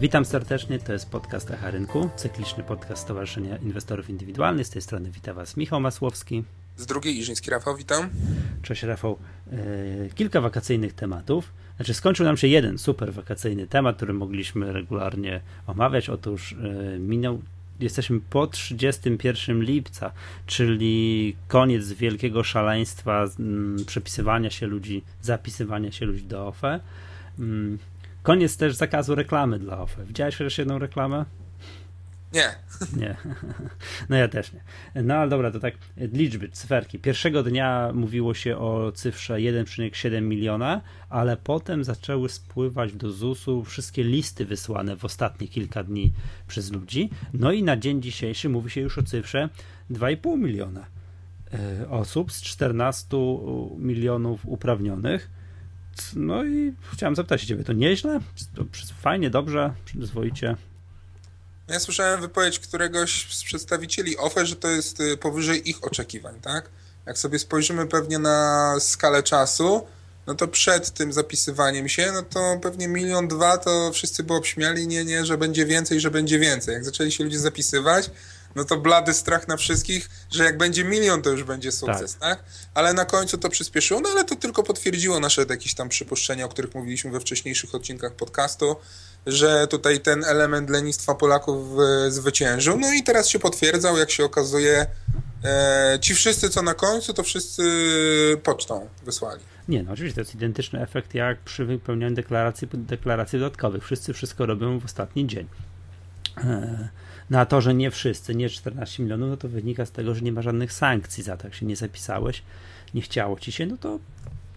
Witam serdecznie, to jest podcast Echa Rynku, cykliczny podcast Stowarzyszenia Inwestorów Indywidualnych. Z tej strony witam Was Michał Masłowski. Z drugiej Iżyński Rafał, witam. Cześć Rafał. E, kilka wakacyjnych tematów. Znaczy skończył nam się jeden super wakacyjny temat, który mogliśmy regularnie omawiać. Otóż e, minął jesteśmy po 31 lipca, czyli koniec wielkiego szaleństwa m, przepisywania się ludzi, zapisywania się ludzi do OFE. Koniec też zakazu reklamy dla OFE. Widziałeś chociaż jedną reklamę? Nie. Nie. No ja też nie. No ale dobra, to tak liczby, cyferki. Pierwszego dnia mówiło się o cyfrze 1,7 miliona, ale potem zaczęły spływać do ZUS-u wszystkie listy wysłane w ostatnie kilka dni przez ludzi. No i na dzień dzisiejszy mówi się już o cyfrze 2,5 miliona e, osób z 14 milionów uprawnionych. No i chciałem zapytać Ciebie, to nieźle? To fajnie, dobrze, przyzwoicie? Ja słyszałem wypowiedź któregoś z przedstawicieli OFE, że to jest y, powyżej ich oczekiwań, tak? Jak sobie spojrzymy pewnie na skalę czasu, no to przed tym zapisywaniem się, no to pewnie milion, dwa to wszyscy by obśmiali, nie, nie, że będzie więcej, że będzie więcej. Jak zaczęli się ludzie zapisywać, no to blady strach na wszystkich, że jak będzie milion, to już będzie sukces, tak? tak? Ale na końcu to przyspieszyło, no ale to tylko potwierdziło nasze jakieś tam przypuszczenia, o których mówiliśmy we wcześniejszych odcinkach podcastu, że tutaj ten element lenistwa Polaków e, zwyciężył. No i teraz się potwierdzał, jak się okazuje, e, ci wszyscy, co na końcu, to wszyscy pocztą wysłali. Nie, no oczywiście to jest identyczny efekt jak przy wypełnianiu deklaracji, deklaracji dodatkowych. Wszyscy wszystko robią w ostatni dzień. E, na to, że nie wszyscy, nie 14 milionów, no to wynika z tego, że nie ma żadnych sankcji za to. Jak się nie zapisałeś, nie chciało ci się, no to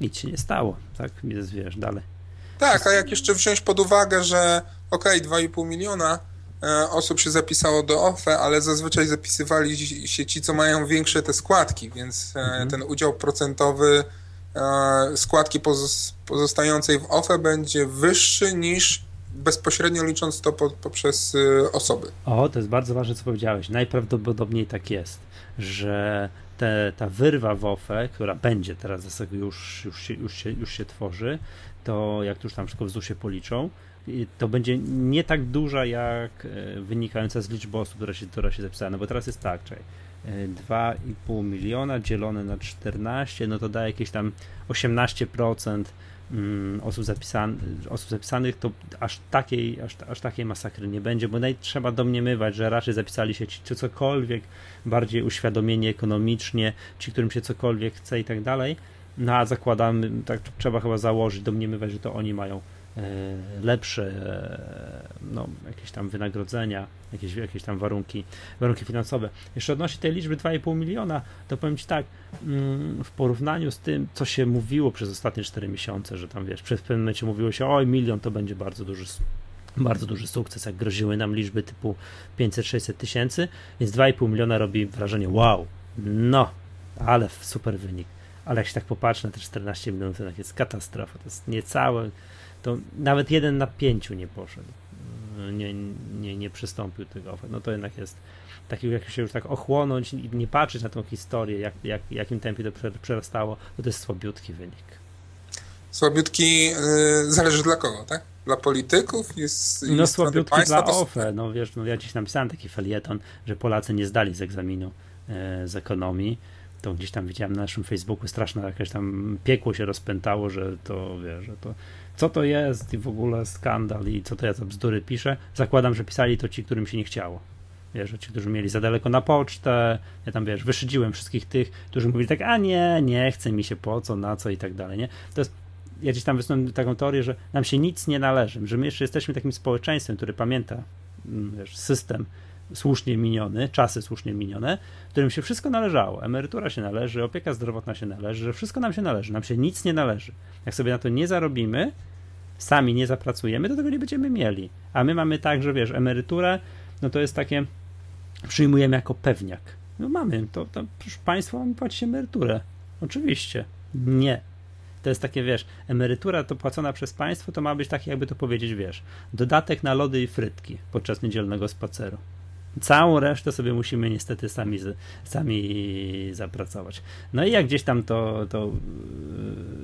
nic się nie stało, tak? Jest, wiesz, dalej. Tak, a jak jeszcze wziąć pod uwagę, że okej, okay, 2,5 miliona e, osób się zapisało do OFE, ale zazwyczaj zapisywali się ci, co mają większe te składki, więc e, mhm. ten udział procentowy e, składki pozostającej w OFE będzie wyższy niż bezpośrednio licząc to po, poprzez y, osoby. O, to jest bardzo ważne, co powiedziałeś. Najprawdopodobniej tak jest, że te, ta wyrwa w OFE, która będzie teraz już, już, się, już, się, już się tworzy, to jak już tam wszystko w ZUS-ie policzą, to będzie nie tak duża jak e, wynikająca z liczby osób, która się, która się zapisała. No bo teraz jest tak, czyli 2,5 miliona dzielone na 14, no to da jakieś tam 18% Mm, osób, zapisan, osób zapisanych, to aż takiej, aż, aż takiej masakry nie będzie, bo naj, trzeba domniemywać, że raczej zapisali się ci, czy cokolwiek bardziej uświadomieni ekonomicznie, ci, którym się cokolwiek chce i tak dalej. No a zakładamy, tak trzeba chyba założyć, domniemywać, że to oni mają E, lepsze e, no, jakieś tam wynagrodzenia, jakieś, jakieś tam warunki, warunki finansowe. Jeszcze odnośnie tej liczby 2,5 miliona, to powiem Ci tak, mm, w porównaniu z tym, co się mówiło przez ostatnie 4 miesiące, że tam wiesz, przez pewnym momencie mówiło się, oj, milion to będzie bardzo duży bardzo duży sukces, jak groziły nam liczby typu 500-600 tysięcy, więc 2,5 miliona robi wrażenie wow, no, ale super wynik. Ale jak się tak popatrzy na te 14 milionów, to jest katastrofa, to jest niecałe to nawet jeden na pięciu nie poszedł. Nie, nie, nie przystąpił tego. No to jednak jest taki, jak się już tak ochłonąć i nie patrzeć na tą historię, jak, jak, jakim tempie to przerastało, to to jest słabiutki wynik. Słabiutki yy, zależy dla kogo, tak? Dla polityków? Jest, no słabiutki dla OFE. No wiesz, no, ja dziś napisałem taki felieton, że Polacy nie zdali z egzaminu yy, z ekonomii to gdzieś tam widziałem na naszym Facebooku straszne jakieś tam piekło się rozpętało, że to wiesz, że to co to jest i w ogóle skandal i co to ja za bzdury piszę. Zakładam, że pisali to ci, którym się nie chciało. Wiesz, ci, którzy mieli za daleko na pocztę, ja tam, wiesz, wyszydziłem wszystkich tych, którzy mówili tak, a nie, nie chce mi się po co, na co i tak dalej, nie? To jest, ja gdzieś tam wysnułem taką teorię, że nam się nic nie należy, że my jeszcze jesteśmy takim społeczeństwem, który pamięta, mm, wiesz, system słusznie miniony, czasy słusznie minione, którym się wszystko należało. Emerytura się należy, opieka zdrowotna się należy, że wszystko nam się należy, nam się nic nie należy. Jak sobie na to nie zarobimy, sami nie zapracujemy, to tego nie będziemy mieli. A my mamy tak, że wiesz, emeryturę, no to jest takie, przyjmujemy jako pewniak. No mamy, to, to państwo mamy płacić emeryturę. Oczywiście. Nie. To jest takie, wiesz, emerytura to płacona przez państwo, to ma być takie, jakby to powiedzieć, wiesz, dodatek na lody i frytki podczas niedzielnego spaceru. Całą resztę sobie musimy niestety sami, sami zapracować. No i jak gdzieś tam to, to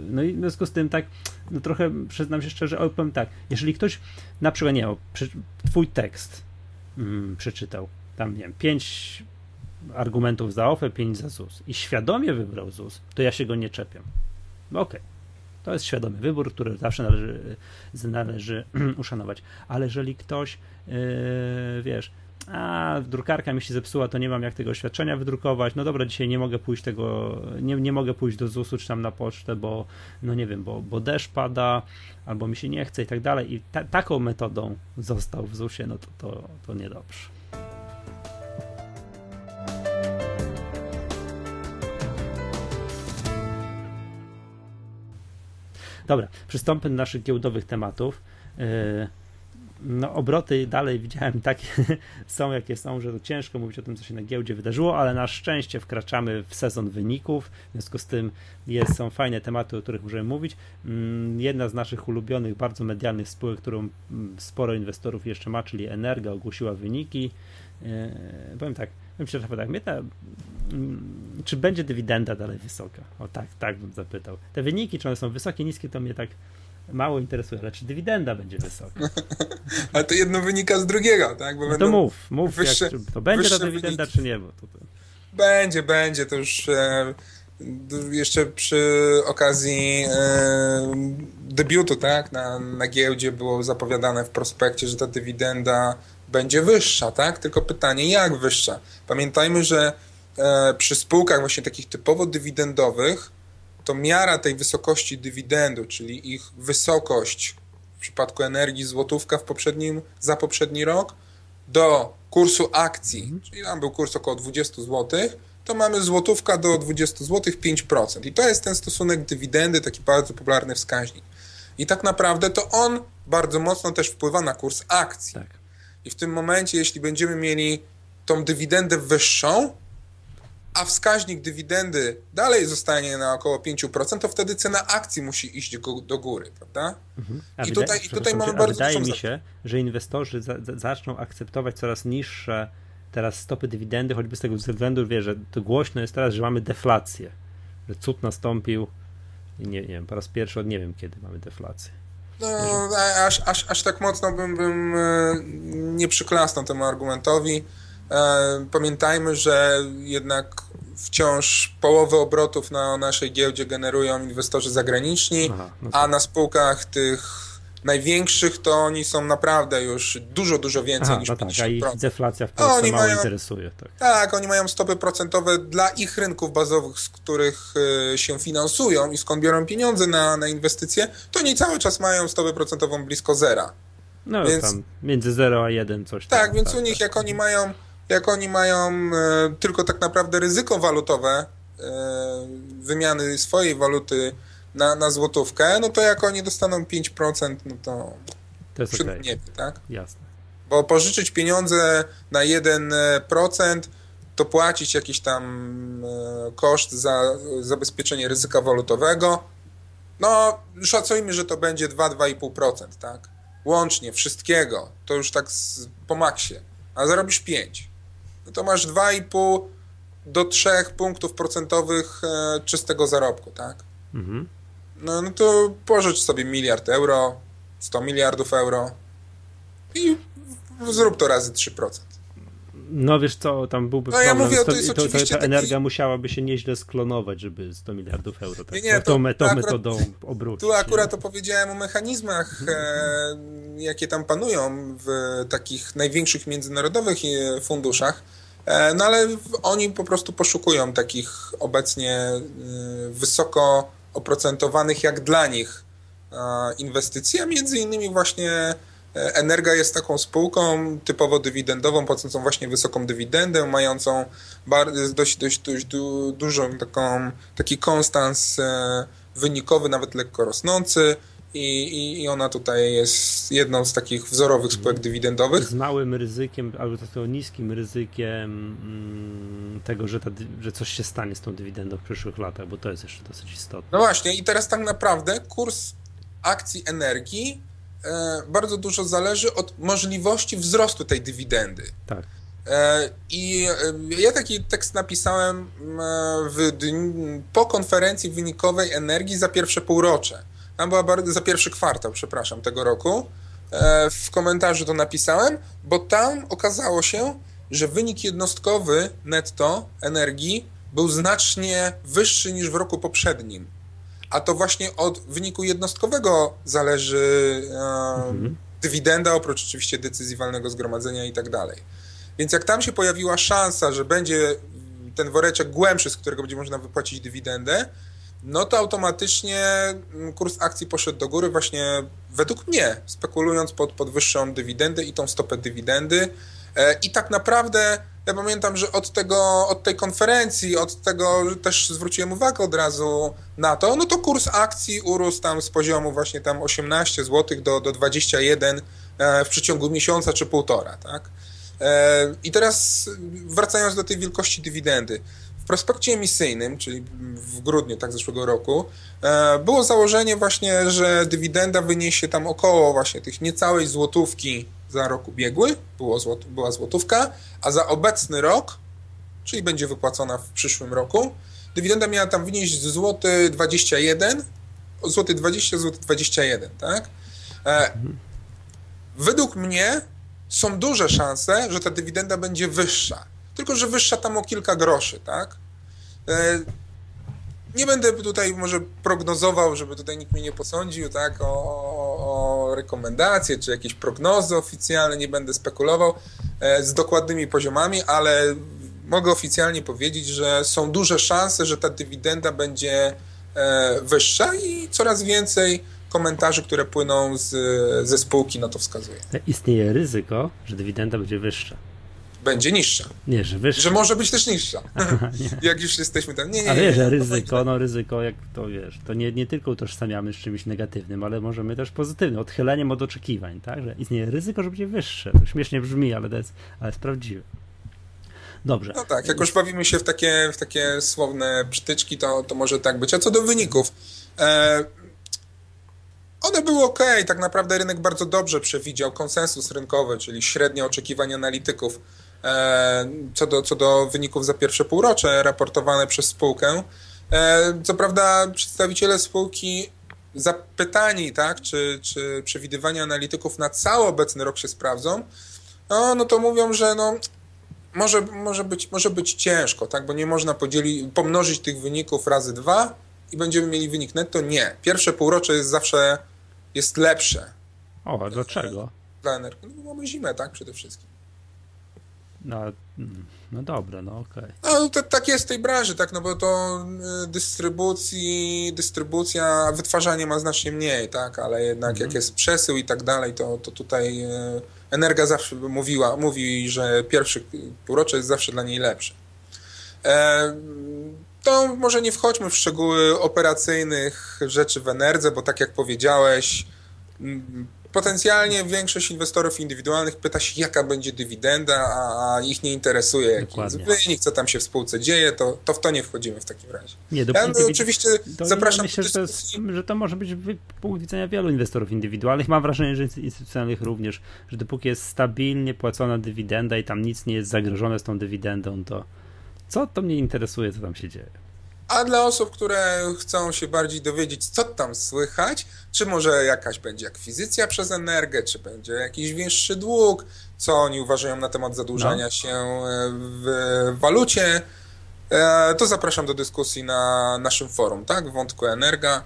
no i w związku z tym tak, no trochę przyznam się szczerze, powiem tak, jeżeli ktoś na przykład, nie twój tekst mm, przeczytał, tam nie wiem, pięć argumentów za OFE, pięć za ZUS i świadomie wybrał ZUS, to ja się go nie czepiam. Okej. Okay. To jest świadomy wybór, który zawsze należy, należy uszanować. Ale jeżeli ktoś, yy, wiesz, a drukarka mi się zepsuła, to nie mam jak tego oświadczenia wydrukować, no dobra, dzisiaj nie mogę pójść tego, nie, nie mogę pójść do ZUS-u czy tam na pocztę, bo no nie wiem, bo, bo deszcz pada, albo mi się nie chce i tak dalej i ta, taką metodą został w ZUS-ie, no to, to, to niedobrze. Dobra, przystąpmy do naszych giełdowych tematów. Yy, no, obroty dalej widziałem takie są, jakie są, że to ciężko mówić o tym, co się na giełdzie wydarzyło, ale na szczęście wkraczamy w sezon wyników. W związku z tym jest, są fajne tematy, o których możemy mówić. Mm, jedna z naszych ulubionych, bardzo medialnych spółek, którą mm, sporo inwestorów jeszcze ma, czyli Energa, ogłosiła wyniki. Yy, powiem tak, powiem szczerze, tak, mnie ta, mm, czy będzie dywidenda dalej wysoka? O tak, tak bym zapytał. Te wyniki, czy one są wysokie, niskie, to mnie tak mało interesuje, ale czy dywidenda będzie wysoka? ale to jedno wynika z drugiego, tak? No to mów, mów, wyższe, jak, to będzie ta dywidenda, wyniki. czy nie? Bo to, to... Będzie, będzie, to już e, jeszcze przy okazji e, debiutu, tak? Na, na giełdzie było zapowiadane w prospekcie, że ta dywidenda będzie wyższa, tak? Tylko pytanie, jak wyższa? Pamiętajmy, że e, przy spółkach właśnie takich typowo dywidendowych to miara tej wysokości dywidendu, czyli ich wysokość w przypadku energii złotówka w poprzednim, za poprzedni rok do kursu akcji, mhm. czyli tam był kurs około 20 zł, to mamy złotówka do 20 zł 5%. I to jest ten stosunek dywidendy, taki bardzo popularny wskaźnik. I tak naprawdę to on bardzo mocno też wpływa na kurs akcji. Tak. I w tym momencie, jeśli będziemy mieli tą dywidendę wyższą, a wskaźnik dywidendy dalej zostanie na około 5%, to wtedy cena akcji musi iść do góry, prawda? Mhm. I, tutaj, i tutaj mamy bardzo Wydaje mi się, że inwestorzy za, za, zaczną akceptować coraz niższe teraz stopy dywidendy, choćby z tego względu, wie, że to głośno jest teraz, że mamy deflację, że cud nastąpił nie, nie wiem, po raz pierwszy od nie wiem kiedy mamy deflację. No, aż, aż, aż tak mocno bym, bym e, nie przyklasnął temu argumentowi. E, pamiętajmy, że jednak wciąż połowę obrotów na naszej giełdzie generują inwestorzy zagraniczni, Aha, no a na spółkach tych największych to oni są naprawdę już dużo, dużo więcej Aha, niż no tak, 50%. A ich deflacja w Polsce oni mało mają, interesuje. Tak. tak, oni mają stopy procentowe dla ich rynków bazowych, z których y, się finansują i skąd biorą pieniądze na, na inwestycje, to oni cały czas mają stopę procentową blisko zera. No więc, tam między 0 a 1 coś tam. Tak, więc tak, u nich tak. jak oni mają jak oni mają e, tylko tak naprawdę ryzyko walutowe e, wymiany swojej waluty na, na złotówkę, no to jak oni dostaną 5%, no to, to jest okay. niebie, tak? Jasne. Bo pożyczyć pieniądze na 1%, to płacić jakiś tam e, koszt za zabezpieczenie ryzyka walutowego, no szacujmy, że to będzie 2-2,5%, tak? Łącznie, wszystkiego, to już tak z, po maksie, a zarobisz 5 no to masz 2,5 do 3 punktów procentowych e, czystego zarobku, tak? Mhm. No, no to pożycz sobie miliard euro, 100 miliardów euro i zrób to razy 3%. No wiesz co, tam byłby no, problem. Ja mówię, to, to, to, ta energia taki... musiałaby się nieźle sklonować, żeby 100 miliardów euro tak, nie, nie, to, tą, tą metodą obrócić. Tu akurat nie? opowiedziałem o mechanizmach, mhm. e, jakie tam panują w takich największych międzynarodowych e, funduszach. E, no ale oni po prostu poszukują takich obecnie e, wysoko oprocentowanych jak dla nich inwestycji, a między innymi właśnie Energa jest taką spółką typowo dywidendową, płacącą właśnie wysoką dywidendę, mającą dość, dość, dość dużą taką, taki konstans e, wynikowy, nawet lekko rosnący. I, I, ona tutaj jest jedną z takich wzorowych spółek dywidendowych. Z małym ryzykiem, albo takim niskim ryzykiem mm, tego, że, ta, że coś się stanie z tą dywidendą w przyszłych latach, bo to jest jeszcze dosyć istotne. No właśnie, i teraz tak naprawdę kurs akcji energii bardzo dużo zależy od możliwości wzrostu tej dywidendy. Tak. E, I e, ja taki tekst napisałem w, po konferencji wynikowej energii za pierwsze półrocze. Tam była bardzo, za pierwszy kwartał, przepraszam, tego roku. W komentarzu to napisałem, bo tam okazało się, że wynik jednostkowy netto energii był znacznie wyższy niż w roku poprzednim. A to właśnie od wyniku jednostkowego zależy mhm. dywidenda, oprócz oczywiście decyzji walnego zgromadzenia i tak dalej. Więc jak tam się pojawiła szansa, że będzie ten woreczek głębszy, z którego będzie można wypłacić dywidendę, no to automatycznie kurs akcji poszedł do góry właśnie według mnie, spekulując pod, pod wyższą dywidendę i tą stopę dywidendy. E, I tak naprawdę ja pamiętam, że od tego, od tej konferencji, od tego, że też zwróciłem uwagę od razu na to, no to kurs akcji urósł tam z poziomu właśnie tam 18 zł do, do 21 e, w przeciągu miesiąca czy półtora, tak? E, I teraz wracając do tej wielkości dywidendy. W prospekcie emisyjnym, czyli w grudniu tak zeszłego roku, e, było założenie właśnie, że dywidenda wyniesie tam około właśnie tych niecałej złotówki za rok ubiegły, było złot, była złotówka, a za obecny rok, czyli będzie wypłacona w przyszłym roku, dywidenda miała tam wynieść złoty 21, złoty 20, złoty 21, tak? E, według mnie są duże szanse, że ta dywidenda będzie wyższa. Tylko, że wyższa tam o kilka groszy, tak? E, nie będę tutaj może prognozował, żeby tutaj nikt mnie nie posądził, tak, o rekomendacje czy jakieś prognozy oficjalne, nie będę spekulował e, z dokładnymi poziomami, ale mogę oficjalnie powiedzieć, że są duże szanse, że ta dywidenda będzie e, wyższa i coraz więcej komentarzy, które płyną z, ze spółki na to wskazuje. Istnieje ryzyko, że dywidenda będzie wyższa będzie niższa. Nie, że wyższa. Że może być też niższa. jak już jesteśmy tam. Nie, nie, A wiesz, ryzyko, no ryzyko, jak to wiesz, to nie, nie tylko utożsamiamy z czymś negatywnym, ale możemy też pozytywnym, odchyleniem od oczekiwań, tak? Że istnieje ryzyko, że będzie wyższe. To śmiesznie brzmi, ale to jest, ale jest prawdziwe. Dobrze. No tak, jak już bawimy się w takie, w takie słowne przytyczki, to, to może tak być. A co do wyników, e, one były ok, tak naprawdę rynek bardzo dobrze przewidział konsensus rynkowy, czyli średnie oczekiwania analityków co do, co do wyników za pierwsze półrocze raportowane przez spółkę. E, co prawda przedstawiciele spółki zapytani, tak, czy, czy przewidywania analityków na cały obecny rok się sprawdzą, no, no to mówią, że no, może, może, być, może być ciężko, tak, bo nie można podzielić, pomnożyć tych wyników razy dwa i będziemy mieli wynik netto. Nie. Pierwsze półrocze jest zawsze jest lepsze. O, a dlaczego? Dla energii. No, mamy zimę, tak, przede wszystkim. No, no dobra, no okej. Okay. No to, tak jest w tej branży, tak, no bo to y, dystrybucji, dystrybucja, wytwarzanie ma znacznie mniej, tak, ale jednak jak mhm. jest przesył i tak dalej, to, to tutaj y, Energa zawsze mówiła, mówi, że pierwszy półrocze jest zawsze dla niej lepsze. E, to może nie wchodźmy w szczegóły operacyjnych rzeczy w Enerdze, bo tak jak powiedziałeś, potencjalnie większość inwestorów indywidualnych pyta się, jaka będzie dywidenda, a, ich nie interesuje jaki jest wynik, co tam się w spółce dzieje, to, to w to nie wchodzimy w takim razie. Nie, ja no, oczywiście zapraszam myślę, że to, jest, że to może być punkt widzenia wielu inwestorów indywidualnych. Mam wrażenie, że instytucjonalnych również, że dopóki jest stabilnie płacona dywidenda i tam nic nie jest zagrożone z tą dywidendą, to co to mnie interesuje, co tam się dzieje. A dla osób, które chcą się bardziej dowiedzieć, co tam słychać, czy może jakaś będzie akwizycja przez Energię, czy będzie jakiś większy dług, co oni uważają na temat zadłużania no. się e, w walucie, e, to zapraszam do dyskusji na naszym forum, tak, w wątku Energa.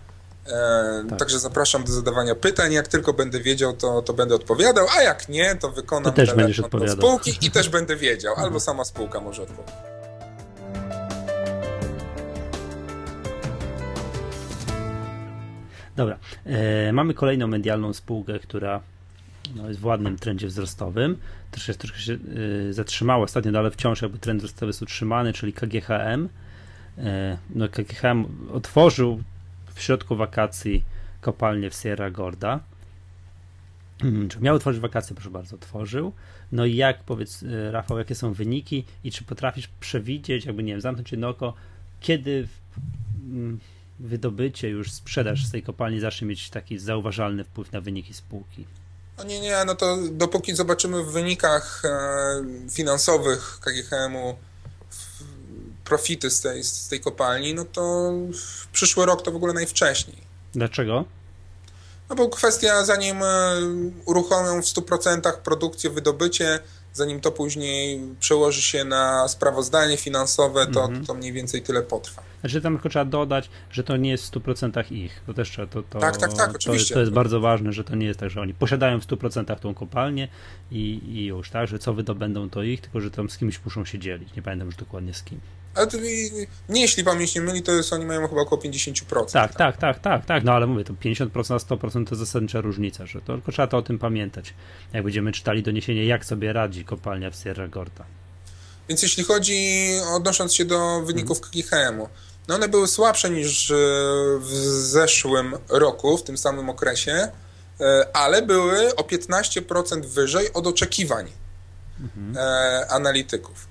Tak. Także zapraszam do zadawania pytań. Jak tylko będę wiedział, to, to będę odpowiadał, a jak nie, to wykonam to też spółki i też będę wiedział, albo sama spółka może odpowiedzieć. Dobra, e, mamy kolejną medialną spółkę, która no, jest w ładnym trendzie wzrostowym. Troszkę, troszkę się e, zatrzymała ostatnio, no, ale wciąż jakby trend wzrostowy jest utrzymany, czyli KGHM. E, no, KGHM otworzył w środku wakacji kopalnię w Sierra Gorda. Hmm, miał otworzyć wakacje, proszę bardzo, otworzył. No i jak, powiedz e, Rafał, jakie są wyniki i czy potrafisz przewidzieć, jakby nie wiem, zamknąć jedno oko, kiedy mm, wydobycie, już sprzedaż z tej kopalni zacznie mieć taki zauważalny wpływ na wyniki spółki? No nie, nie, no to dopóki zobaczymy w wynikach e, finansowych KGHM-u profity z tej, z tej kopalni, no to przyszły rok to w ogóle najwcześniej. Dlaczego? No bo kwestia, zanim e, uruchomią w 100% produkcję, wydobycie, zanim to później przełoży się na sprawozdanie finansowe, to, -hmm. to mniej więcej tyle potrwa. Znaczy tam tylko trzeba dodać, że to nie jest w 100% ich. To też trzeba, to, to, tak, tak, tak, oczywiście. To jest, to jest bardzo ważne, że to nie jest tak, że oni posiadają w 100% tą kopalnię i, i już, tak, że co wydobędą to ich, tylko że tam z kimś muszą się dzielić. Nie pamiętam już dokładnie z kim. Ale to, nie, jeśli pamięć nie myli, to jest, oni mają chyba około 50%. Tak, tak, tak, tak, tak, tak, no ale mówię, to 50% a 100% to zasadnicza różnica, że to tylko trzeba to o tym pamiętać, jak będziemy czytali doniesienie, jak sobie radzi kopalnia w Sierra Gorda. Więc jeśli chodzi, odnosząc się do wyników hmm. KGHM-u, no one były słabsze niż e, w zeszłym roku, w tym samym okresie, e, ale były o 15% wyżej od oczekiwań mhm. E, analityków.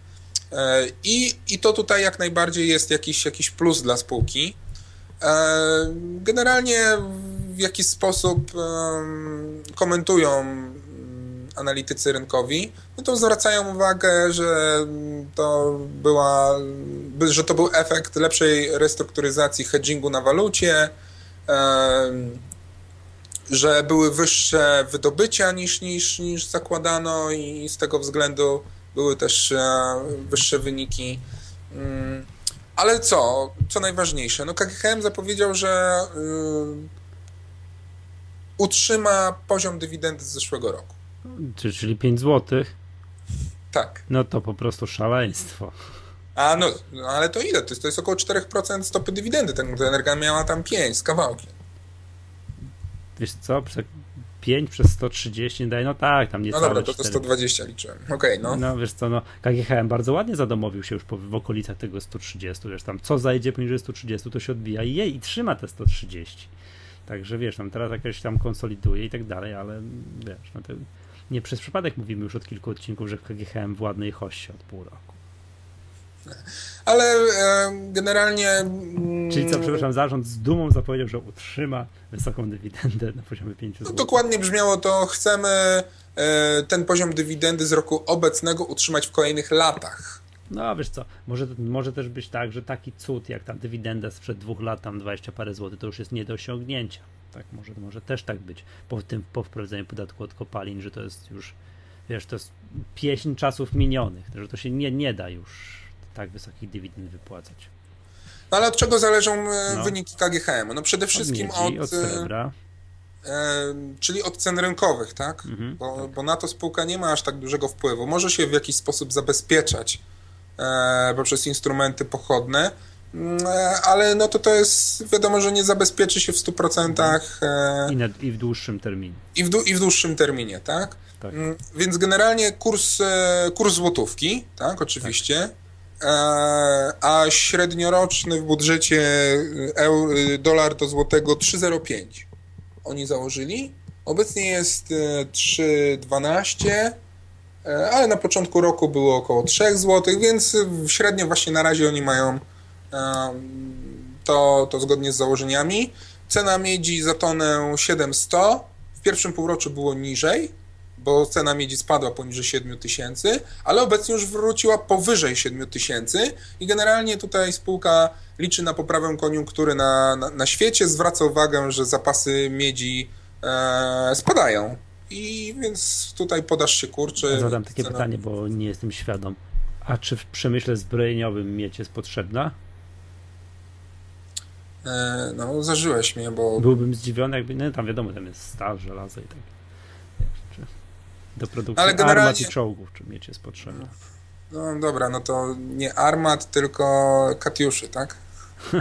I, I to tutaj jak najbardziej jest jakiś, jakiś plus dla spółki. Generalnie w jakiś sposób komentują analitycy rynkowi, no to zwracają uwagę, że to była, że to był efekt lepszej restrukturyzacji hedgingu na walucie, że były wyższe wydobycia niż, niż, niż zakładano i z tego względu były też e, wyższe wyniki. Mm, ale co? Co najważniejsze? No KGHM zapowiedział, że y, utrzyma poziom dywidendy z zeszłego roku. Czyli 5 zł. Tak. No to po prostu szaleństwo. A no, no ale to ile? To jest, to jest około 4% stopy dywidendy. Ten, ta energia miała tam 5 z kawałkiem. Wiesz co? 5 przez 130 daje, no tak, tam nie No dobra, to, to 120 liczyłem. Okej, okay, no. No wiesz co, no KGHM bardzo ładnie zadomowił się już po, w okolicach tego 130, wiesz, tam co zajdzie poniżej 130, to się odbija i jej, i trzyma te 130. Także wiesz, tam teraz jakieś tam konsoliduje i tak dalej, ale wiesz, no to nie przez przypadek mówimy już od kilku odcinków, że KGHM władny i hoście od pół roku. Ale e, generalnie. Mm, Czyli co, przepraszam, zarząd z dumą zapowiedział, że utrzyma wysoką dywidendę na poziomie 5 zł. No, dokładnie brzmiało to, chcemy e, ten poziom dywidendy z roku obecnego utrzymać w kolejnych latach. No wiesz co, może, może też być tak, że taki cud jak ta dywidenda sprzed dwóch lat, tam 20 parę złotych, to już jest nie do osiągnięcia. Tak, może, może też tak być po tym, po wprowadzeniu podatku od kopalin, że to jest już, wiesz, to jest pieśń czasów minionych, że to się nie, nie da już tak wysokich dywidend wypłacać. No ale od czego zależą e, no. wyniki KGHM? No przede wszystkim od, miedzi, od, od srebra. E, czyli od cen rynkowych, tak? Mhm, bo, tak? bo, na to spółka nie ma aż tak dużego wpływu. Może się w jakiś sposób zabezpieczać e, poprzez instrumenty pochodne, Mm, ale no to to jest, wiadomo, że nie zabezpieczy się w 100%. I, na, i w dłuższym terminie. I w, I w dłuższym terminie, tak? tak? Mm, więc generalnie kurs, e, kurs złotówki, tak, oczywiście, tak. A średnioroczny w budżecie e, dolar do złotego 3,05 oni założyli. Obecnie jest 3,12 ale na początku roku było około 3 zł, więc średnio właśnie na razie oni mają to, to zgodnie z założeniami. Cena miedzi za tonę 700. W pierwszym półroczu było niżej, bo cena miedzi spadła poniżej 7000, ale obecnie już wróciła powyżej 7000 i generalnie tutaj spółka liczy na poprawę koniunktury na, na, na świecie, zwraca uwagę, że zapasy miedzi e, spadają. I więc tutaj podaż się kurczy. Zadam takie cena... pytanie, bo nie jestem świadom. A czy w przemyśle zbrojeniowym miedź jest potrzebna? E, no, zażyłeś mnie, bo... Byłbym zdziwiony, jakby, no tam wiadomo, tam jest stal, żelazo i tak. Do produkcji Ale generalnie... armat i czołgów, czy mieć jest potrzebne. No, no dobra, no to nie armat, tylko katiuszy, tak?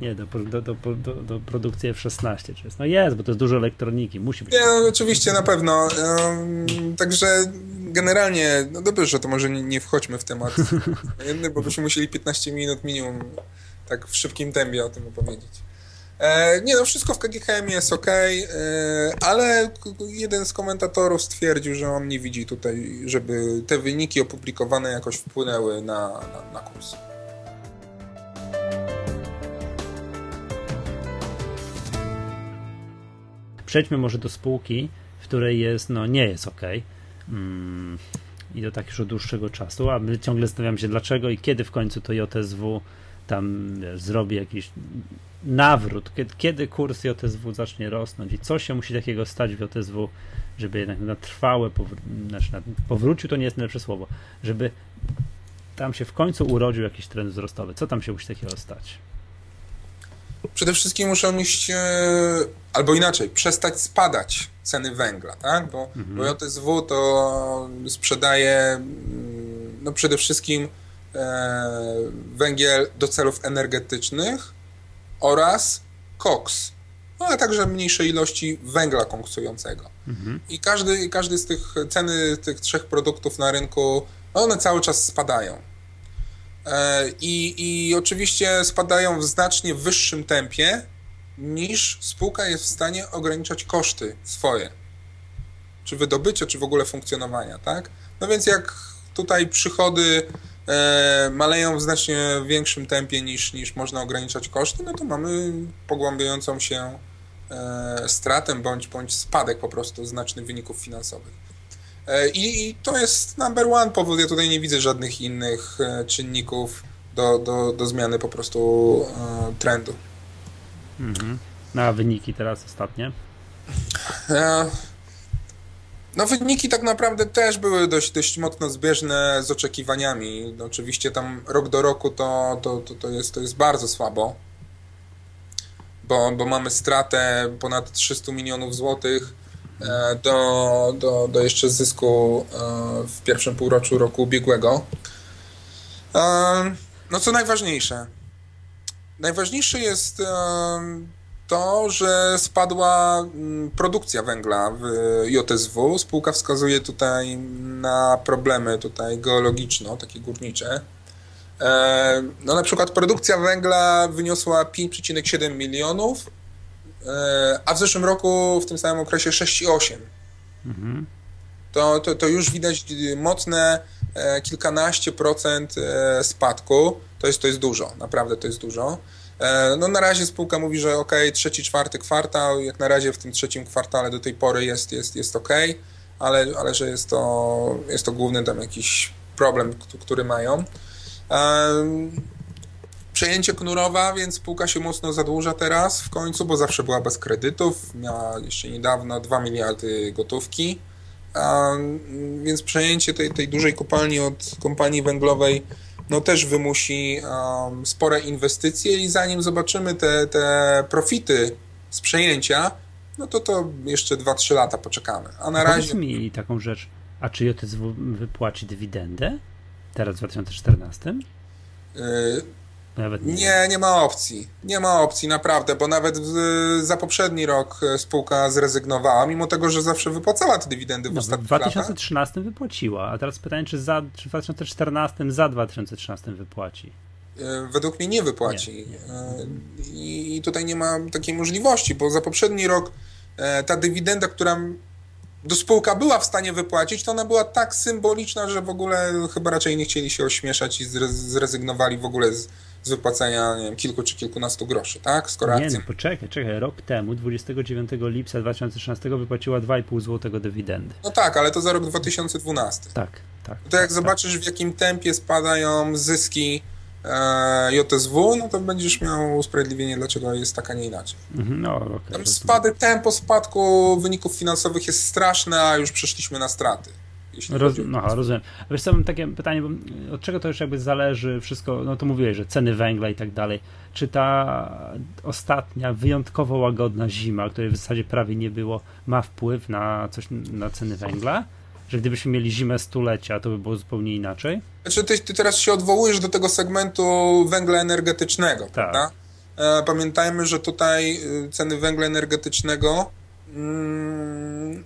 Nie, do, do, do, do, produkcji F-16 czy jest. No jest, bo to jest dużo elektroniki, musi być. Nie, no, oczywiście, na pewno. Um, także generalnie, no dobrze, to może nie, nie wchodźmy w temat bo byśmy musieli 15 minut minimum tak w szybkim tempie o tym opowiedzieć. E, nie no, wszystko w KGHM jest ok, e, ale jeden z komentatorów stwierdził, że on nie widzi tutaj, żeby te wyniki opublikowane jakoś wpłynęły na, na, na kurs. przejdźmy może do spółki, w której jest, no nie jest ok. Mm, I to tak już od dłuższego czasu, a my ciągle zastanawiamy się dlaczego i kiedy w końcu to JSW tam wiesz, zrobi jakiś nawrót, kiedy, kurs JSW zacznie rosnąć i co się musi takiego stać w JSW, żeby jednak na trwałe powr- znaczy na powrócił to nie jest najlepsze słowo, żeby tam się w końcu urodził jakiś trend wzrostowy. Co tam się musi takiego stać? Przede wszystkim muszą iść, e, albo inaczej, przestać spadać ceny węgla, tak? Bo, mhm. bo JSW to sprzedaje mm, no przede wszystkim e, węgiel do celów energetycznych oraz koks, no, ale także mniejsze ilości węgla koksującego. Mhm. I każdy, każdy z tych ceny tych trzech produktów na rynku, one cały czas spadają. E, I, I oczywiście spadają w znacznie wyższym tempie niż spółka jest w stanie ograniczać koszty swoje. Czy wydobycia, czy w ogóle funkcjonowania, tak? No więc jak tutaj przychody maleją w znacznie większym tempie niż, niż można ograniczać koszty, no to mamy pogłębiającą się e, stratę bądź, bądź spadek po prostu znacznych wyników finansowych. E, I, I, to jest number one powód. Ja tutaj nie widzę żadnych innych e, czynników do, do, do zmiany po prostu e, trendu. Mhm. No a wyniki teraz ostatnie? No wyniki tak naprawdę też były dość, dość mocno zbieżne z oczekiwaniami. No, oczywiście tam rok do roku to, to, to, to, jest, to jest bardzo słabo, bo, bo mamy stratę ponad 300 milionów złotych E, do, do, do jeszcze zysku e, w pierwszym półroczu roku ubiegłego. E, no co najważniejsze? Najważniejsze jest to, że spadła mm, produkcja węgla w JSW. Spółka wskazuje tutaj na problemy tutaj geologiczne, takie górnicze. No na przykład produkcja węgla wyniosła 5,7 milionów, E, a w zeszłym roku w tym samym okresie 6,8. Mhm. To, to, to już widać mocne e, kilkanaście procent e, spadku. To jest, to jest dużo, naprawdę to jest dużo. No na razie spółka mówi, że ok, trzeci, czwarty kwartał, jak na razie w tym trzecim kwartale do tej pory jest, jest, jest ok, ale, ale że jest to, jest to główny tam jakiś problem, który mają. Przejęcie Knurowa, więc spółka się mocno zadłuża teraz w końcu, bo zawsze była bez kredytów. Miała jeszcze niedawno 2 miliardy gotówki. A, więc przejęcie tej, tej dużej kopalni od kompanii węglowej no też wymusi um, spore inwestycje i zanim zobaczymy te, te profity z przejęcia, no to to jeszcze 2-3 lata poczekamy. A na razie... Mi taką rzecz, a czy JSW wypłaci dywidendę teraz w 2014? Yy, nawet nie. nie, nie ma opcji. Nie ma opcji, naprawdę, bo nawet w, za poprzedni rok e, spółka zrezygnowała, mimo tego, że zawsze wypłacała te dywidendy w no, ostatnich latach. W 2013 latach. wypłaciła, a teraz pytanie, czy, za, czy w 2014 za 2013 wypłaci? E, według mnie nie wypłaci. Nie, nie. E, I tutaj nie ma takiej możliwości, bo za poprzedni rok ta dywidenda, która do spółka była w stanie wypłacić, to ona była tak symboliczna, że w ogóle chyba raczej nie chcieli się ośmieszać i zrezygnowali w ogóle z, z wypłacenia nie wiem, kilku czy kilkunastu groszy, tak? Skoro nie, akcja... no poczekaj, czekaj, rok temu, 29 lipca 2016 wypłaciła 2,5 zł dywidendy. No tak, ale to za rok 2012. Tak, tak. To jak tak, zobaczysz w jakim tempie spadają zyski e, JSW, no to będziesz miał usprawiedliwienie, dlaczego jest tak, a nie inaczej. Mhm, no, okay, Tam spady, tempo spadku wyników finansowych jest straszne, a już przeszliśmy na straty. Roz, rozumiem. A wiesz co, mam takie pytanie, bo od czego to już jakby zależy wszystko, no to mówiłeś, że ceny węgla i tak dalej. Czy ta ostatnia, wyjątkowo łagodna zima, której w zasadzie prawie nie było, ma wpływ na coś, na ceny węgla? Że gdybyśmy mieli zimę stulecia, to by było zupełnie inaczej? Znaczy ty, ty teraz się odwołujesz do tego segmentu węgla energetycznego, tak. prawda? E, pamiętajmy, że tutaj y, ceny węgla energetycznego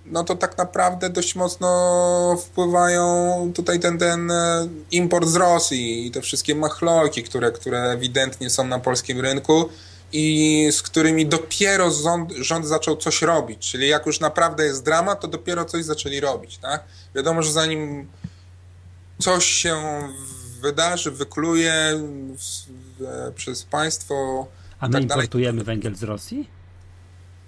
no to tak naprawdę dość mocno wpływają tutaj ten, ten e, import z Rosji i te wszystkie machlojki, które, które ewidentnie są na polskim rynku i z którymi dopiero rząd, rząd zaczął coś robić, czyli jak już naprawdę jest drama, to dopiero coś zaczęli robić, tak? Wiadomo, że zanim coś się wydarzy, wykluje przez państwo... A my tak importujemy dalej, węgiel z Rosji?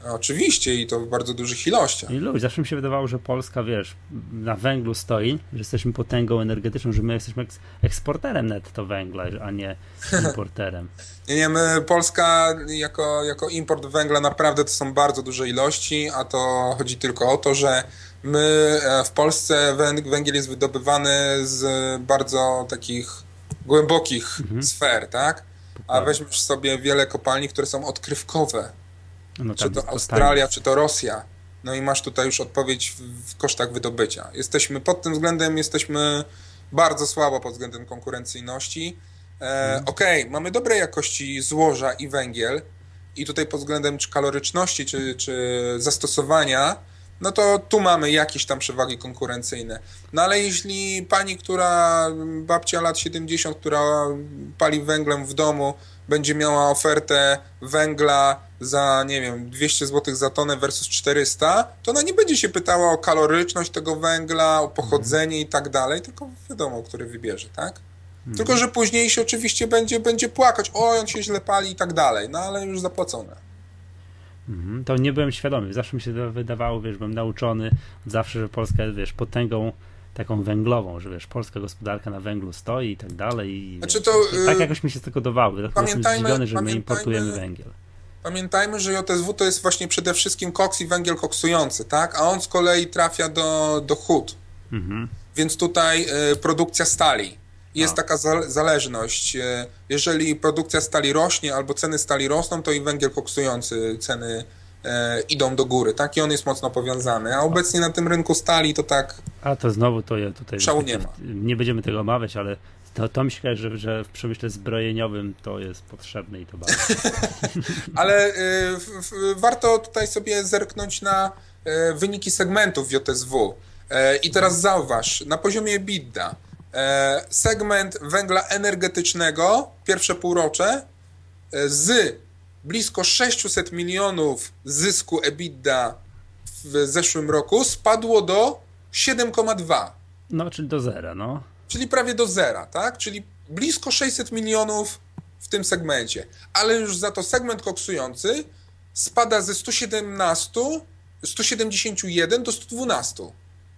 Oczywiście i to w bardzo dużych ilościach. I ludzie, zawsze mi się wydawało, że Polska, wiesz, na węglu stoi, że jesteśmy potęgą energetyczną, że my jesteśmy eksporterem netto węgla, a nie importerem. nie, nie, my, Polska jako, jako import węgla naprawdę to są bardzo duże ilości, a to chodzi tylko o to, że my e, w Polsce węgiel jest wydobywany z bardzo takich głębokich mhm. sfer, tak? A weźmiesz sobie wiele kopalni, które są odkrywkowe no czy to Australia, czy to Rosja. No i masz tutaj już odpowiedź w, w kosztach wydobycia. Jesteśmy pod tym względem jesteśmy bardzo słabo pod względem konkurencyjności. E, mhm. Okej, okay, mamy dobrej jakości złoża i węgiel i tutaj pod względem czy kaloryczności, czy, czy zastosowania, no to tu mamy jakieś tam przewagi konkurencyjne. No ale jeśli pani, która, babcia lat 70, która pali węglem w domu, będzie miała ofertę węgla za, nie wiem, 200 zł za tonę versus 400, to ona nie będzie się pytała o kaloryczność tego węgla, o pochodzenie i tak dalej, tylko wiadomo, który wybierze, tak? Mm. Tylko, że później się oczywiście będzie, będzie płakać, o, on się źle pali i tak dalej, no ale już zapłacone. Mm, to nie byłem świadomy, zawsze mi się wydawało, wiesz, byłem nauczony zawsze, że Polska jest, wiesz, potęgą taką węglową, że wiesz, polska gospodarka na węglu stoi i tak dalej. I, znaczy to, wiesz, tak y, jakoś mi się z tego dodawały. Tak jestem zdziwiony, że my importujemy węgiel. Pamiętajmy, że JSW to jest właśnie przede wszystkim koks i węgiel koksujący, tak? A on z kolei trafia do, do hut. Mhm. Więc tutaj y, produkcja stali. Jest taka zależność. Y, jeżeli produkcja stali rośnie albo ceny stali rosną, to i węgiel koksujący ceny idą do góry, tak? I on jest mocno powiązany. A obecnie na tym rynku stali to tak. A to znowu to ja tutaj. Szału nie ma. Nie będziemy tego omawiać, ale to, to myślę, że, że w przemyśle zbrojeniowym to jest potrzebne i to bardzo. Ale y, w, warto tutaj sobie zerknąć na y, wyniki segmentów w JSW. Y, I teraz zauważ, na poziomie BIDDA segment węgla energetycznego, pierwsze półrocze, z blisko 600 milionów zysku EBITDA w zeszłym roku spadło do 7,2. No, czyli do zera, no czyli prawie do zera, tak? Czyli blisko 600 milionów w tym segmencie. Ale już za to segment koksujący spada ze 117, 171 do 112.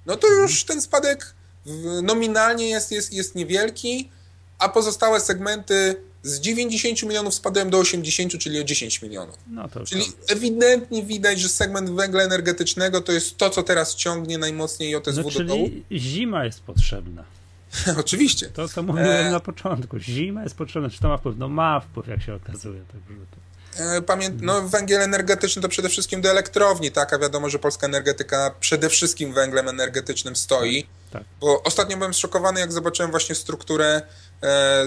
No to już ten spadek nominalnie jest, jest, jest niewielki, a pozostałe segmenty z 90 milionów spadają do 80, czyli o 10 milionów. No to czyli to... ewidentnie widać, że segment węgla energetycznego to jest to, co teraz ciągnie najmocniej JSW no, do dołu. zima jest potrzebna. Oczywiście. To, co mówiłem e... na początku. Zima jest potrzebna. Czy to ma wpływ? No ma wpływ, jak się okazuje. Także to... E, pamię... No, węgiel energetyczny to przede wszystkim do elektrowni, tak? A wiadomo, że polska energetyka przede wszystkim węglem energetycznym stoi. Tak. Bo ostatnio byłem zszokowany, jak zobaczyłem właśnie strukturę,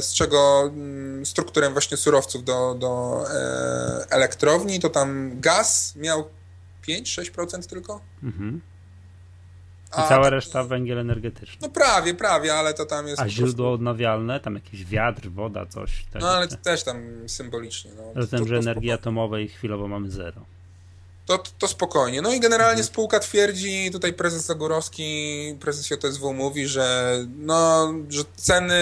z czego mm, strukturę właśnie surowców do, do e, elektrowni, to tam gaz miał 5-6% tylko. Mhm. I cała reszta węgiel energetyczny. No prawie, prawie, ale to tam jest. A źródło prostu... odnawialne, tam jakiś wiatr, woda, coś. Tak no ale to też tam symbolicznie. No. Zatem, że energii atomowej chwilowo mamy zero. To, to spokojnie. No i generalnie mhm. spółka twierdzi, tutaj prezes Zagórowski, prezes JSW mówi, że, no, że ceny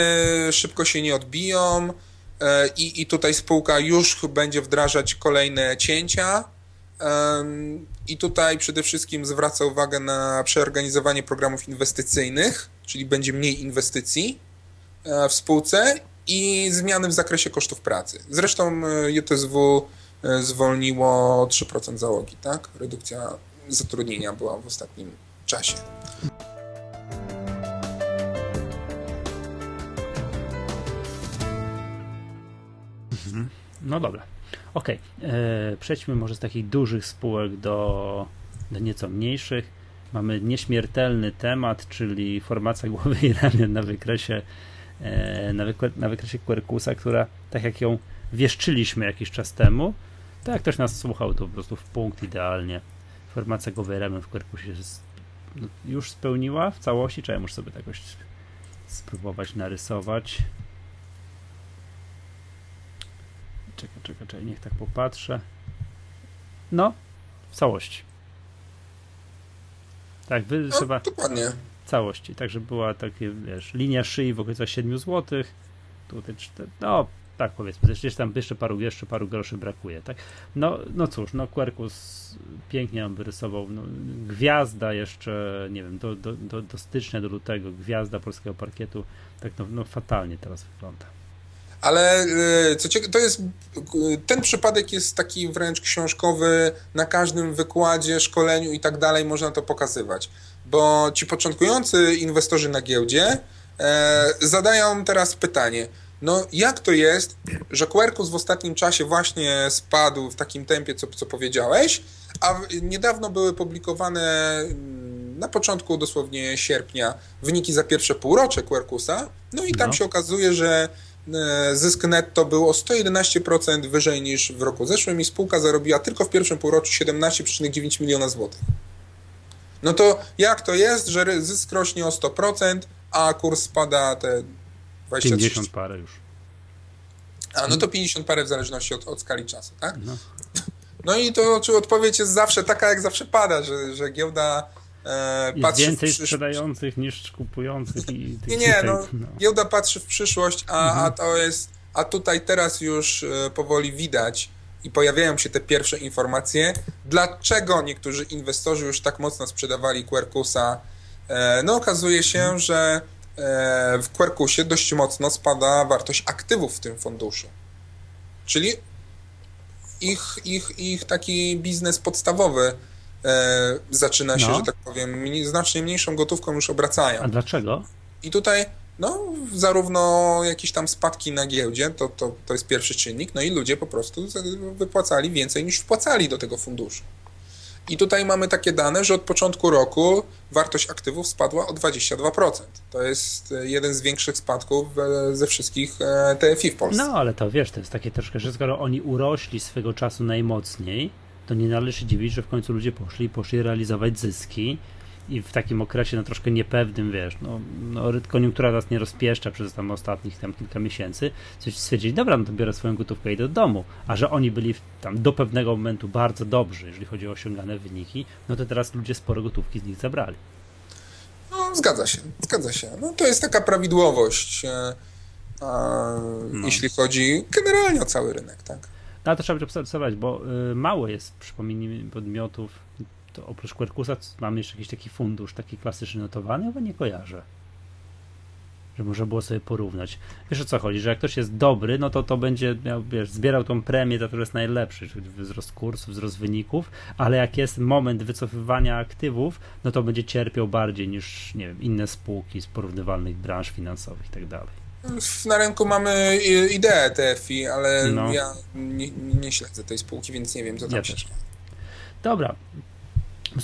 szybko się nie odbiją e, i, i tutaj spółka już będzie wdrażać kolejne cięcia i tutaj przede wszystkim zwraca uwagę na przeorganizowanie programów inwestycyjnych, czyli będzie mniej inwestycji e, w spółce i zmiany w zakresie kosztów pracy. Zresztą e, JSW zwolniło 3% załogi, tak? Redukcja zatrudnienia była w ostatnim czasie. Mhm. No dobra. Okej, okay. przejdźmy może z takich dużych spółek do, do nieco mniejszych. Mamy nieśmiertelny temat, czyli formacja głowy i ramion na wykresie e, na, wykre, na wykresie Quercusa, która tak jak ją wieszczyliśmy jakiś czas temu, to jak ktoś nas słuchał, to po prostu w punkt idealnie. Formacja ramion w Quercusie no, już spełniła w całości, czy ja muszę sobie tak jakoś spróbować narysować. Czekaj, czekaj, czekaj, niech tak popatrzę. No, w całości. Tak, wy no. Dokładnie. Całości. Także była taka, wiesz, linia szyi w okolicach 7 zł. Tutaj 4, no, tak powiedzmy, jeszcze tam jeszcze paru, jeszcze paru groszy brakuje, tak? No, no cóż, no Quercus pięknie on wyrysował, no, gwiazda jeszcze, nie wiem, do, do, do, do stycznia, do lutego, gwiazda polskiego parkietu, tak no, no fatalnie teraz wygląda. Ale e, co ciekawe, to jest, ten przypadek jest taki wręcz książkowy, na każdym wykładzie, szkoleniu i tak dalej można to pokazywać. Bo ci początkujący inwestorzy na giełdzie e, zadają teraz pytanie, no jak to jest, że Quercus w ostatnim czasie właśnie spadł w takim tempie, co, co powiedziałeś, a niedawno były publikowane mm, na początku dosłownie sierpnia wyniki za pierwsze półrocze Quercusa, no i tam no. się okazuje, że E, zysk netto był o 111% wyżej niż w roku zeszłym i spółka zarobiła tylko w pierwszym półroczu 17,9 miliona złotych. No to jak to jest, że zysk rośnie o 100%, a kurs spada te 20 50 parę już. A no to 50 parę w zależności od, od skali czasu, tak? No. no i to czy odpowiedź jest zawsze taka, jak zawsze pada, że, że giełda E, Jest więcej sprzedających niż kupujących. I nie, nie, no, no, giełda patrzy w przyszłość, a, mhm. a to jest, a tutaj teraz już e, powoli widać i pojawiają się te pierwsze informacje, dlaczego niektórzy inwestorzy już tak mocno sprzedawali Quercusa. E, no okazuje się, mhm. że w Quercusie dość mocno spada wartość aktywów w tym funduszu. Czyli ich, ich, ich taki biznes podstawowy e, zaczyna się, no. że tak powiem, znacznie mniejszą gotówką już obracają. A dlaczego? I tutaj no, zarówno jakieś tam spadki na giełdzie, to, to, to jest pierwszy czynnik, no i ludzie po prostu wypłacali więcej niż wpłacali do tego funduszu. I tutaj mamy takie dane, że od początku roku wartość aktywów spadła o 22%. To jest jeden z większych spadków ze wszystkich e, TFI w Polsce. No, ale to wiesz, to jest takie troszkę, że skoro oni urośli swego czasu najmocniej, to nie należy się dziwić, że w końcu ludzie poszli poszli realizować zyski i w takim okresie no troszkę niepewnym, wiesz, no, no koniunktura nas nie rozpieszcza przez tam ostatnich tam kilka miesięcy, coś stwierdzili, dobra, no to biorę swoją gotówkę i idę do domu, a że oni byli tam do pewnego momentu bardzo dobrzy, jeżeli chodzi o osiągane wyniki, no to teraz ludzie sporo gotówki z nich zabrali. No, zgadza się, zgadza się. No to jest taka prawidłowość, e, a, no. jeśli chodzi generalnie o cały rynek, tak? No, ale to trzeba będzie obserwować, bo y, mało jest, przypomnij podmiotów. To oprócz Quercusa mamy jeszcze jakiś taki fundusz, taki klasyczny notowany, bo nie kojarzę. Że można było sobie porównać. Wiesz o co chodzi, że jak ktoś jest dobry, no to to będzie miał, wiesz, zbierał tą premię za to, że jest najlepszy, czyli wzrost kursów, wzrost wyników, ale jak jest moment wycofywania aktywów, no to będzie cierpiał bardziej niż, nie wiem, inne spółki z porównywalnych branż finansowych i tak dalej. Na rynku mamy ideę TFI, ale no. ja nie, nie, śledzę tej spółki, więc nie wiem, co tam ja się też. Dobra.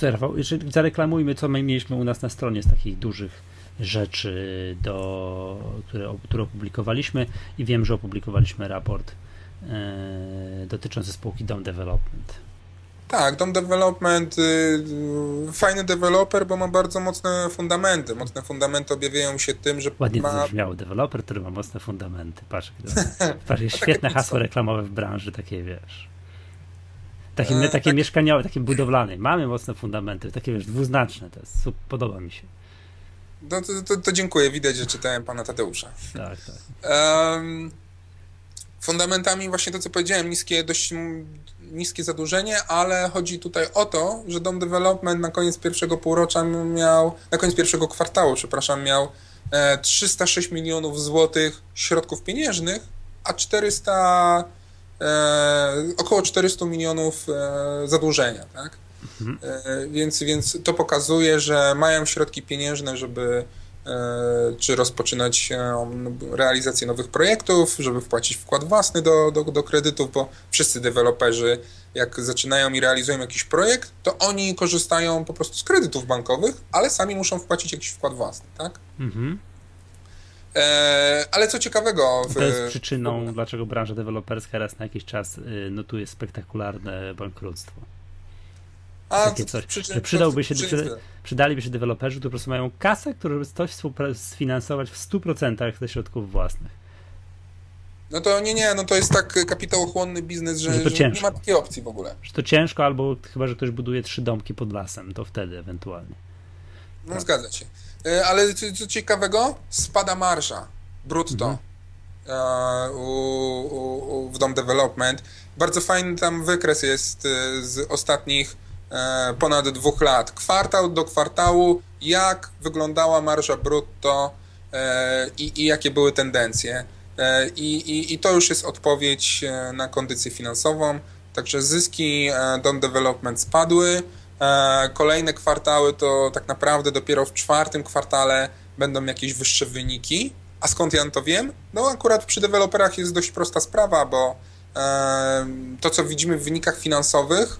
Rafał, jeszcze zareklamujmy, co my mieliśmy u nas na stronie z takich dużych rzeczy, do, które, które opublikowaliśmy i wiem, że opublikowaliśmy raport e, dotyczący spółki Dom Development. Tak, Dom Development, y, fajny deweloper, bo ma bardzo mocne fundamenty. Mocne fundamenty objawiają się tym, że Ładnie ma... zabrzmiało, deweloper, który ma mocne fundamenty. Patrz, patrz jest świetne hasło reklamowe w branży, takie wiesz. Takie, e, takie tak. mieszkaniowe, takie budowlane. Mamy mocne fundamenty, takie wiesz, dwuznaczne. To jest, podoba mi się. No to, to, to dziękuję, widać, że czytałem pana Tadeusza. Tak, tak. Um, fundamentami właśnie to, co powiedziałem, niskie, dość niskie zadłużenie, ale chodzi tutaj o to, że Dom Development na koniec pierwszego półrocza miał, na koniec pierwszego kwartału, przepraszam, miał 306 e, milionów złotych środków pieniężnych, a 400, e, około 400 milionów e, zadłużenia, tak? Mhm. E, więc, więc to pokazuje, że mają środki pieniężne, żeby E, czy rozpoczynać realizację nowych projektów, żeby wpłacić wkład własny do, do, do kredytów, bo wszyscy deweloperzy, jak zaczynają i realizują jakiś projekt, to oni korzystają po prostu z kredytów bankowych, ale sami muszą wpłacić jakiś wkład własny, tak? Mhm. E, ale co ciekawego. W, to jest przyczyną, dlaczego branża deweloperska raz na jakiś czas y, notuje spektakularne bankructwo. A, takie coś, przyczyn, że przydałby się, przy, przydaliby się deweloperzy, którzy po prostu mają kasę, którzy coś sfinansować w 100% ze środków własnych. No to nie, nie, no to jest tak kapitałochłonny biznes, że, że, że nie ma takiej opcji w ogóle. Że to ciężko, albo chyba, że ktoś buduje trzy domki pod lasem, to wtedy ewentualnie. No tak. zgadza się. E, ale co, co, ciekawego, spada marża brutto mhm. E, u, w DOM Development. Bardzo fajny tam wykres jest z ostatnich ponad dwóch lat. Kwartał do kwartału, jak wyglądała marża brutto i, i jakie były tendencje. I, i, I to już jest odpowiedź na kondycję finansową. Także zyski DOM Development spadły. Kolejne kwartały to tak naprawdę dopiero w czwartym kwartale będą jakieś wyższe wyniki. A skąd ja to wiem? No akurat przy deweloperach jest dość prosta sprawa, bo to, co widzimy w wynikach finansowych,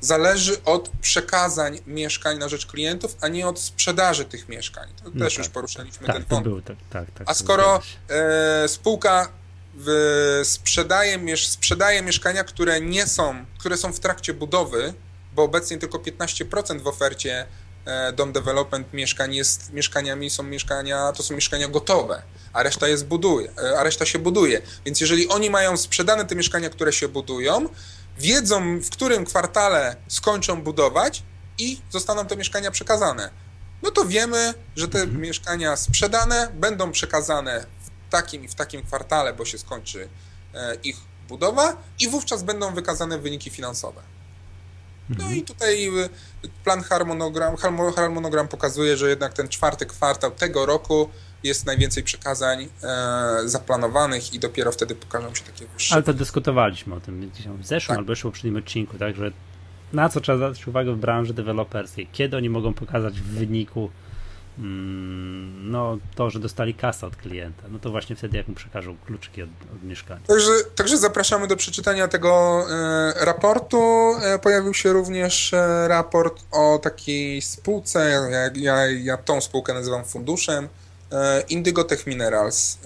zależy od przekazań mieszkań na rzecz klientów, a nie od sprzedaży tych mieszkań. To no też tak, już poruszaliśmy tak, ten wątek. Był, tak, tak, tak, a skoro e, spółka w, sprzedaje, sprzedaje mieszkania, które nie są, które są w trakcie budowy, bo obecnie tylko 15% w ofercie e, Dom Development mieszkań jest mieszkaniami, są mieszkania, to są mieszkania gotowe, a reszta jest buduje, e, a reszta się buduje. Więc jeżeli oni mają sprzedane te mieszkania, które się budują, wiedzą w którym kwartale skończą budować i zostaną te mieszkania przekazane. No to wiemy, że te mhm. mieszkania sprzedane będą przekazane w takim i w takim kwartale, bo się skończy e, ich budowa i wówczas będą wykazane wyniki finansowe. No mhm. i tutaj y, plan harmonogram, harmonogram pokazuje, że jednak ten czwarty kwartał tego roku jest najwięcej przekazań e, zaplanowanych i dopiero wtedy pokażą się takie wyższe. Ale to dyskutowaliśmy o tym w zeszłym tak. albo jeszcze w poprzednim odcinku, tak, że na co trzeba zwracać uwagę w branży deweloperskiej, kiedy oni mogą pokazać w wyniku no, to, że dostali kasę od klienta, no to właśnie wtedy jak mu przekażą kluczyki od, od mieszkania. Także, także zapraszamy do przeczytania tego e, raportu. E, pojawił się również e, raport o takiej spółce, ja, ja, ja tą spółkę nazywam funduszem, e, Indigo Tech Minerals.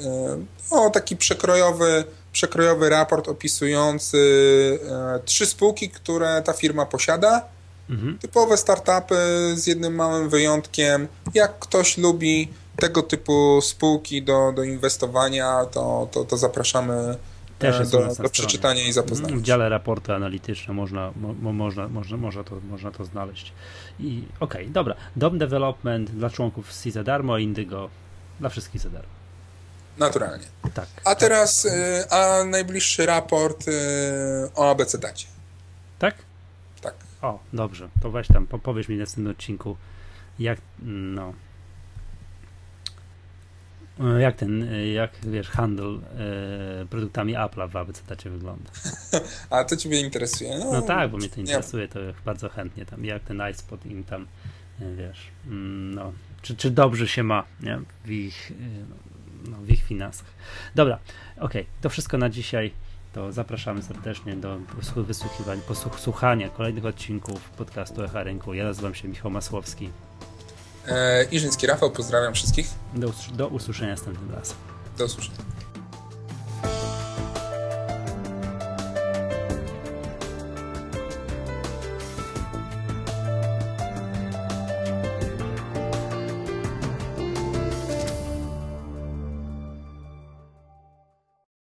E, o taki przekrojowy, przekrojowy raport opisujący e, trzy spółki, które ta firma posiada Mhm. Typowe startupy z jednym małym wyjątkiem. Jak ktoś lubi tego typu spółki do, do inwestowania, to, to, to zapraszamy e, do, do przeczytania i zapoznania. W dziale raporty analityczne można, mo, można, można, można, to, można to znaleźć. I okej, okay, dobra. Dom Development dla członków C za darmo, Indygo dla wszystkich za darmo. Naturalnie. Tak. A tak. teraz, tak. a najbliższy raport e, o ABC dacie. Tak? O, dobrze, to weź tam, powiedz mi w następnym odcinku, jak, no, jak ten, jak wiesz, handel e, produktami Apple'a w ABCDacie wygląda. A to ciebie interesuje? No, no tak, bo mnie to interesuje, to bardzo chętnie tam, jak ten iSpot im tam, e, wiesz, mm, no, czy, czy dobrze się ma, nie, w ich, e, no, w ich finansach. Dobra, okej, okay, to wszystko na dzisiaj to zapraszamy serdecznie do wysłuchiwań, posłuchania kolejnych odcinków podcastu Echa Rynku. Ja nazywam się Michał Masłowski. E, Iżyński Rafał, pozdrawiam wszystkich. Do, do usłyszenia następnym razem. Do usłyszenia.